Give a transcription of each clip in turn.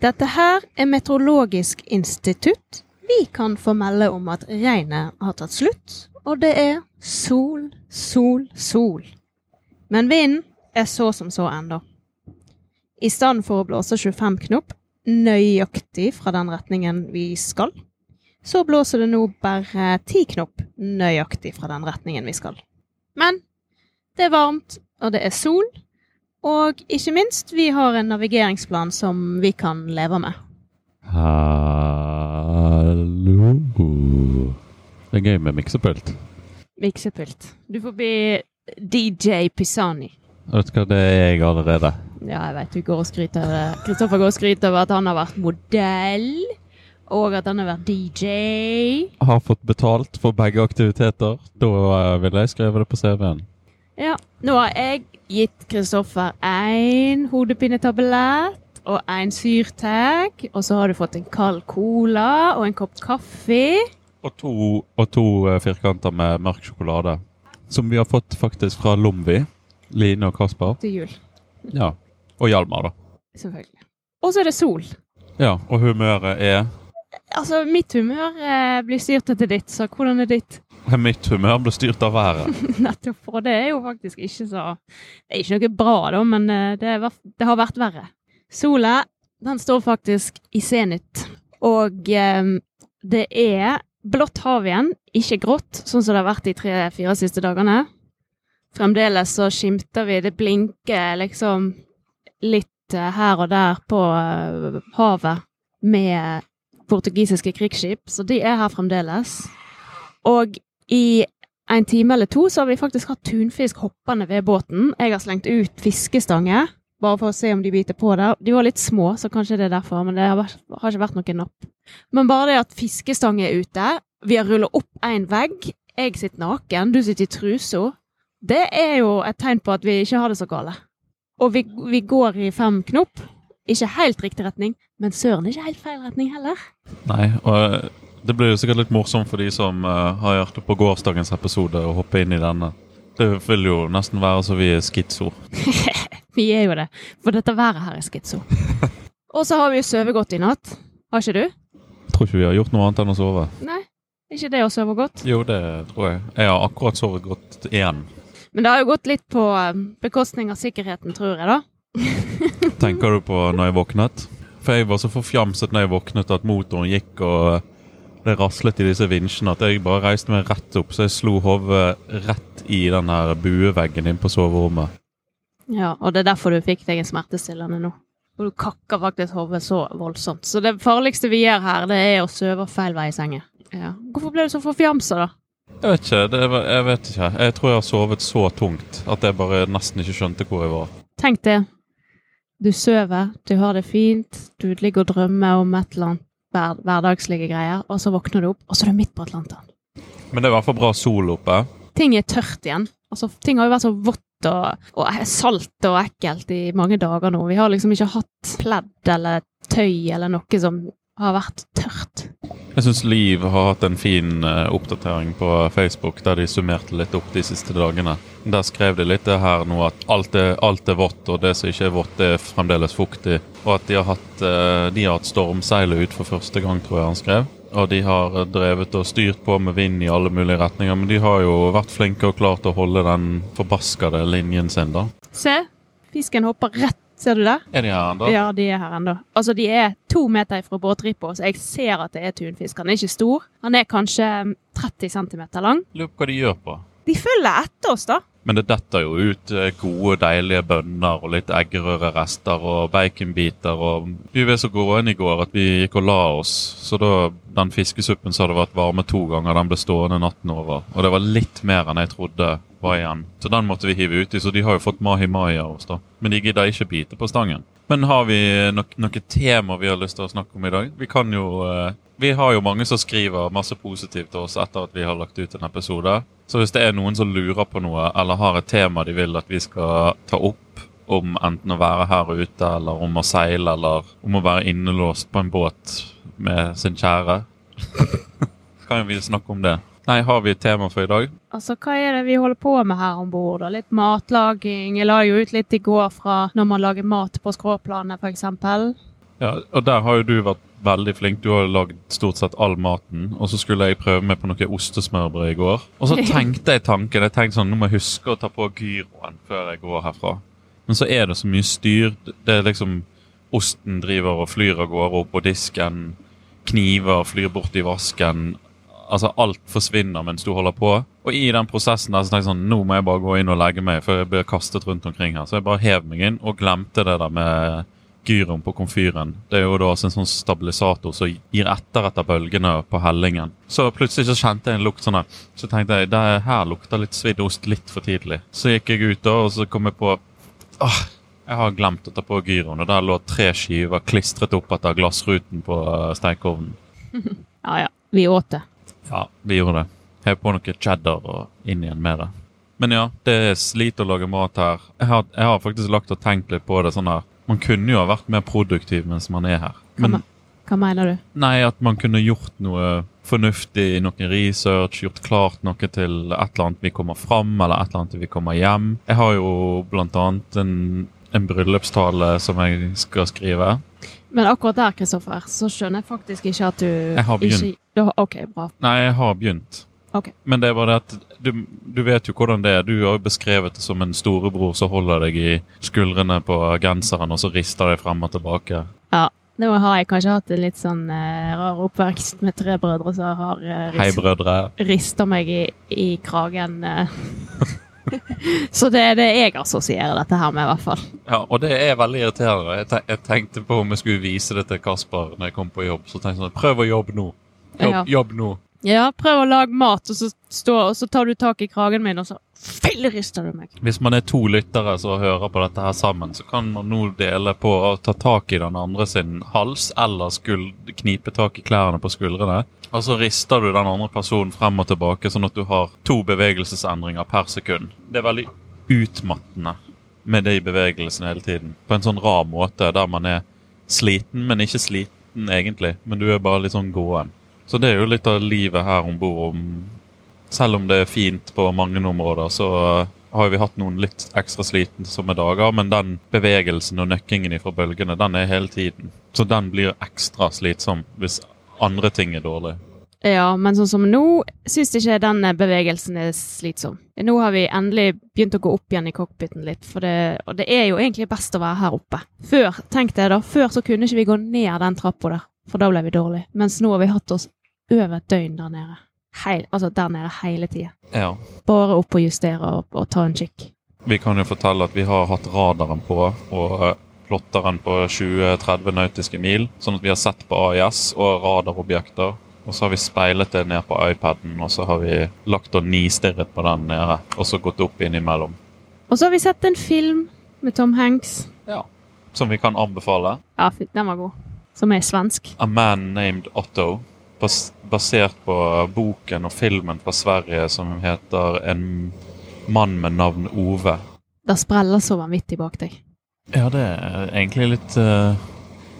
Dette her er Meteorologisk institutt. Vi kan få melde om at regnet har tatt slutt, og det er sol, sol, sol. Men vinden er så som så ennå. I stedet for å blåse 25 knop nøyaktig fra den retningen vi skal, så blåser det nå bare 10 knop nøyaktig fra den retningen vi skal. Men det er varmt, og det er sol, og ikke minst, vi har en navigeringsplan som vi kan leve med. Hallo. Det er gøy med miksepult. Miksepult. Du får bli DJ Pisani. Vet du hva, det er jeg allerede. Ja, jeg vet du går og skryter det. Kristoffer går og skryter over at han har vært modell, og at han har vært DJ. Har fått betalt for begge aktiviteter. Da eh, ville jeg skrevet det på CV-en. Ja, nå har jeg gitt Kristoffer én hodepinetablett og en syrtag, og så har du fått en kald cola og en kopp kaffe. Og to, og to eh, firkanter med mørk sjokolade. Som vi har fått faktisk fra Lomvi. Line og Kasper. Til jul, Ja. Og Hjalmar, da. selvfølgelig. Og så er det sol. Ja, og humøret er Altså, mitt humør eh, blir styrt etter ditt, så hvordan er ditt? Mitt humør ble styrt av været. Nettopp, Og det er jo faktisk ikke så Det er ikke noe bra, da, men eh, det, er, det har vært verre. Sola, den står faktisk i senit. og eh, det er blått hav igjen, ikke grått, sånn som det har vært de tre-fire siste dagene. Fremdeles så skimter vi, det blinker liksom litt eh, her og der på eh, havet med portugisiske krigsskip, så de er her fremdeles. Og i en time eller to så har vi faktisk hatt tunfisk hoppende ved båten. Jeg har slengt ut fiskestanger, bare for å se om de biter på der. De var litt små, så kanskje det er derfor, men det har, vært, har ikke vært noen napp. Men bare det at fiskestang er ute, vi har rullet opp en vegg, jeg sitter naken, du sitter i trusa, det er jo et tegn på at vi ikke har det så gale. Og vi, vi går i fem knop. Ikke helt riktig retning, men søren ikke helt feil retning heller. Nei, og det blir jo sikkert litt morsomt for de som uh, har hjertet på gårsdagens episode, å hoppe inn i denne. Det vil jo nesten være så vi er skitso. Vi er jo det, for dette været her er skitso. Og så har vi jo sovet godt i natt. Har ikke du? Jeg Tror ikke vi har gjort noe annet enn å sove. Nei, ikke det å sove godt. Jo, det tror jeg. Jeg har akkurat sovet godt igjen. Men det har jo gått litt på eh, bekostning av sikkerheten, tror jeg, da. Tenker du på når jeg våknet? For jeg var så forfjamset når jeg våknet at motoren gikk og det raslet i disse vinsjene at jeg bare reiste meg rett opp, så jeg slo hodet rett i den her bueveggen inn på soverommet. Ja, og det er derfor du fikk deg en smertestillende nå. Og du kakker faktisk hodet så voldsomt. Så det farligste vi gjør her, det er å sove feil vei i sengen. Ja. Hvorfor ble du så forfjamsa, da? Jeg vet ikke. Det var, jeg vet ikke. Jeg tror jeg har sovet så tungt at jeg bare nesten ikke skjønte hvor jeg var. Tenk det. Du sover, du har det fint, du ligger og drømmer om et eller annet hver, hverdagslige greier, og så våkner du opp, og så er du midt på Atlanteren. Men det er i hvert fall bra sol oppe. Ting er tørt igjen. Altså, ting har jo vært så vått og, og salt og ekkelt i mange dager nå. Vi har liksom ikke hatt pledd eller tøy eller noe som har vært tørt. Jeg syns Liv har hatt en fin eh, oppdatering på Facebook der de summerte litt opp de siste dagene. Der skrev de litt her nå at alt er, alt er vått, og det som ikke er vått, er fremdeles fuktig. Og at de har hatt, eh, de hatt stormseilet ut for første gang, tror jeg han skrev. Og de har eh, drevet og styrt på med vind i alle mulige retninger, men de har jo vært flinke og klart å holde den forbaskede linjen sin, da. Se, fisken hopper rett Ser du det? Er de her ennå? Ja, de er her ennå. Altså, de er to meter fra båtripa, så jeg ser at det er tunfisk. Han er ikke stor. Han er kanskje 30 cm lang. Lurer på hva de gjør på. De følger etter oss, da. Men det detter jo ut eh, gode, deilige bønner og litt eggerørerester og baconbiter. og Vi var så gråne i går at vi gikk og la oss. Så da den fiskesuppen som hadde vært varme to ganger, den ble stående natten over. Og det var litt mer enn jeg trodde var igjen. Så den måtte vi hive uti, så de har jo fått mahi-mahi av oss, da. Men de gidder ikke bite på stangen. Men har vi no noe tema vi har lyst til å snakke om i dag? Vi kan jo eh, Vi har jo mange som skriver masse positivt til oss etter at vi har lagt ut en episode. Så hvis det er noen som lurer på noe, eller har et tema de vil at vi skal ta opp, om enten å være her ute, eller om å seile, eller om å være innelåst på en båt med sin kjære, kan vi snakke om det. Nei, har vi et tema for i dag? Altså, hva er det vi holder på med her om bord? Litt matlaging. Jeg la jo ut litt i går fra når man lager mat på skråplanet, f.eks. Ja, og der har jo du vært veldig flink. Du har lagd stort sett all maten. Og så skulle jeg prøve meg på noe ostesmørbrød i går. Og så tenkte jeg tanken jeg tenkte sånn, nå må jeg huske å ta på gyroen før jeg går herfra. Men så er det så mye styr. Det er liksom Osten driver og flyr av gårde opp på disken. Kniver flyr bort i vasken. Altså Alt forsvinner mens du holder på. Og i den prosessen der så tenkte jeg sånn, nå må jeg bare gå inn og legge meg, for jeg blir kastet rundt omkring her. Så jeg bare hev meg inn og glemte det der med gyroen på komfyren. Det er jo da en sånn stabilisator som gir etter etter bølgene på hellingen. Så plutselig så kjente jeg en lukt sånn her. Så tenkte jeg det her lukter litt svidd ost litt for tidlig. Så gikk jeg ut da, og så kom jeg på åh, jeg har glemt å ta på gyroen. Og der lå tre skiver klistret opp etter glassruten på stekeovnen. Ja ja, vi åt det. Ja, vi gjorde det. Hev på noe cheddar og inn igjen med det. Men ja, det er slit å lage mat her. Jeg har, jeg har faktisk lagt og tenkt litt på det sånn her. Man kunne jo ha vært mer produktiv mens man er her. Men me- hva mener du? nei, at man kunne gjort noe fornuftig, noe research, gjort klart noe til et eller annet vi kommer fram, eller et eller annet vi kommer hjem. Jeg har jo blant annet en, en bryllupstale som jeg skal skrive. Men akkurat der, Kristoffer, så skjønner jeg faktisk ikke at du Jeg har begynt. Ikke, du OK, bra. Nei, jeg har begynt. Ok. Men det er bare det at du, du vet jo hvordan det er. Du har jo beskrevet det som en storebror som holder deg i skuldrene på genseren, og så rister deg frem og tilbake. Ja. Nå har jeg kanskje hatt en litt sånn uh, rar oppvekst med tre brødre som har uh, Hei, brødre. rister meg i, i kragen. eh. så det er det jeg assosierer dette her med, i hvert fall. Ja, og det er veldig irriterende. Jeg, te jeg tenkte på om jeg skulle vise det til Kasper når jeg kom på jobb. Så tenkte jeg sånn, prøv å jobbe nå. Jobb, Ja. jobb nå. Ja, prøv å lage mat, og så, stå, og så tar du tak i kragen min, og så fillerister du meg. Hvis man er to lyttere som hører på dette her sammen, så kan man nå dele på å ta tak i den andre sin hals, eller knipe tak i klærne på skuldrene. Og så rister du den andre personen frem og tilbake, sånn at du har to bevegelsesendringer per sekund. Det er veldig utmattende med de bevegelsene hele tiden. På en sånn rar måte, der man er sliten, men ikke sliten egentlig. Men du er bare litt sånn gåen. Så det er jo litt av livet her om bord. Selv om det er fint på mange områder, så uh, har vi hatt noen litt ekstra slitsomme dager. Men den bevegelsen og nøkkingen fra bølgene, den er hele tiden. Så den blir ekstra slitsom hvis andre ting er dårlig. Ja, men sånn som nå, syns ikke den bevegelsen er slitsom. Nå har vi endelig begynt å gå opp igjen i cockpiten litt, for det, og det er jo egentlig best å være her oppe. Før, tenkte jeg da, før så kunne ikke vi gå ned den trappa der, for da ble vi dårlige. Mens nå har vi hatt oss over et døgn der nede. Heil, altså der nede hele tida. Ja. Bare opp og justere og, og ta en kikk. Vi kan jo fortelle at vi har hatt radaren på og uh, plotteren på 20-30 nautiske mil, sånn at vi har sett på AIS og radarobjekter. Og så har vi speilet det ned på iPaden, og så har vi lagt og nistirret på den nede. Og så gått opp innimellom. Og så har vi sett en film med Tom Hanks. Ja. Som vi kan anbefale. Ja, den var god. Som er svensk. A Man Named Otto. Bas basert på boken og filmen fra Sverige som heter En mann med navn Ove. Det spreller så vanvittig bak deg. Ja, det er egentlig litt uh,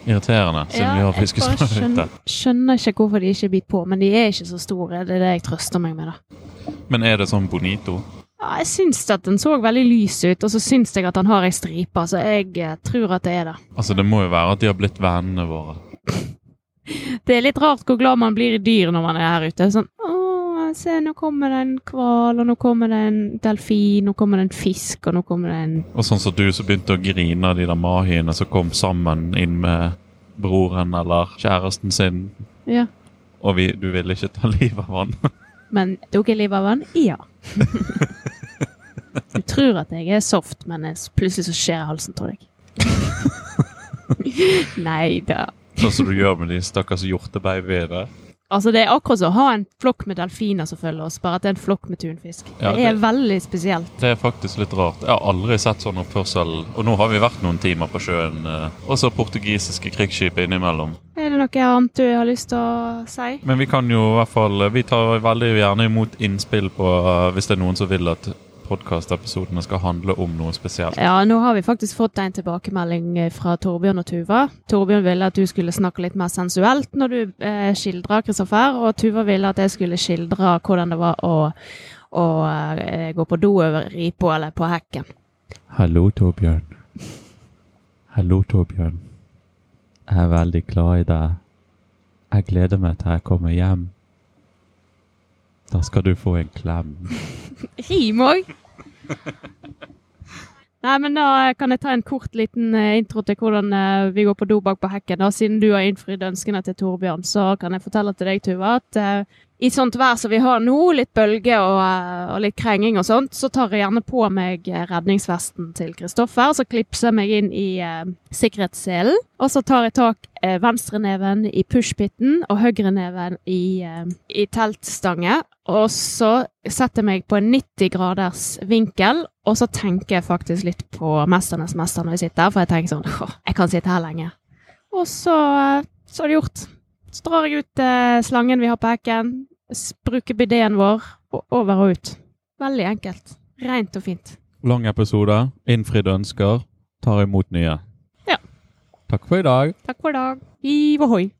irriterende, siden vi har jeg bare skjønner, skjønner ikke hvorfor de ikke biter på, men de er ikke så store. Det er det jeg trøster meg med. da. Men er det sånn bonito? Ja, jeg syns at den så veldig lys ut, og så syns jeg at han har ei stripe, så jeg eh, tror at det er det. Altså, det må jo være at de har blitt vennene våre. Det er litt rart hvor glad man blir i dyr når man er her ute. Sånn Å, se, nå kommer det en hval, og nå kommer det en delfin, nå kommer det en fisk, og nå kommer det en Og sånn som du som begynte å grine av de der mahiene som kom sammen inn med broren eller kjæresten sin, Ja. og vi, du ville ikke ta livet av han. Men tok jeg livet av han? Ja. Du tror at jeg er soft, men jeg- plutselig så skjer halsen, tror jeg. Nei da. Sånn som du gjør med de stakkars hjortebabyene. Altså, det er akkurat som å ha en flokk med delfiner som følger oss, bare at det er en flokk med tunfisk. Ja, det er det- veldig spesielt. Det er faktisk litt rart. Jeg har aldri sett sånn oppførsel. Og nå har vi vært noen timer på sjøen. og så portugisiske krigsskip innimellom. Er det noe annet du har lyst til å si? Men vi kan jo i hvert fall Vi tar veldig gjerne imot innspill på eh, hvis det er noen som vil at podkastepisodene skal handle om noe spesielt. Ja, nå har vi faktisk fått en tilbakemelding eh, fra Torbjørn og Tuva. Torbjørn ville at du skulle snakke litt mer sensuelt når du eh, skildra Kristoffer, og Tuva ville at jeg skulle skildre hvordan det var å, å eh, gå på do over ripa eller på hekken. Hallo, Torbjørn. Hallo, Torbjørn. Jeg er veldig glad i deg. Jeg gleder meg til jeg kommer hjem. Da skal du få en klem. Rim òg! Nei, men da kan jeg ta en kort liten eh, intro til hvordan eh, vi går på do bak på hekken. da. Siden du har innfridd ønskene til Torbjørn, så kan jeg fortelle til deg, Tuva, at eh, i sånt vær som vi har nå, litt bølge og, eh, og litt krenging og sånt, så tar jeg gjerne på meg eh, redningsvesten til Kristoffer. Så klipser jeg meg inn i eh, sikkerhetsselen, og så tar jeg tak eh, venstreneven i pushpitten og høyreneven i, eh, i teltstange. Og så setter jeg meg på en 90 graders vinkel, og så tenker jeg faktisk litt på 'Mesternes mester' når jeg sitter her, for jeg tenker sånn «Åh, Jeg kan sitte her lenge. Og så, eh, så er det gjort. Så drar jeg ut eh, slangen vi har på hekken, bruker bideen vår, over og ut. Veldig enkelt. Rent og fint. Lang episode. Innfridde ønsker. Tar imot nye. Ja. Takk for i dag. Takk for i dag. Hiv ohoi.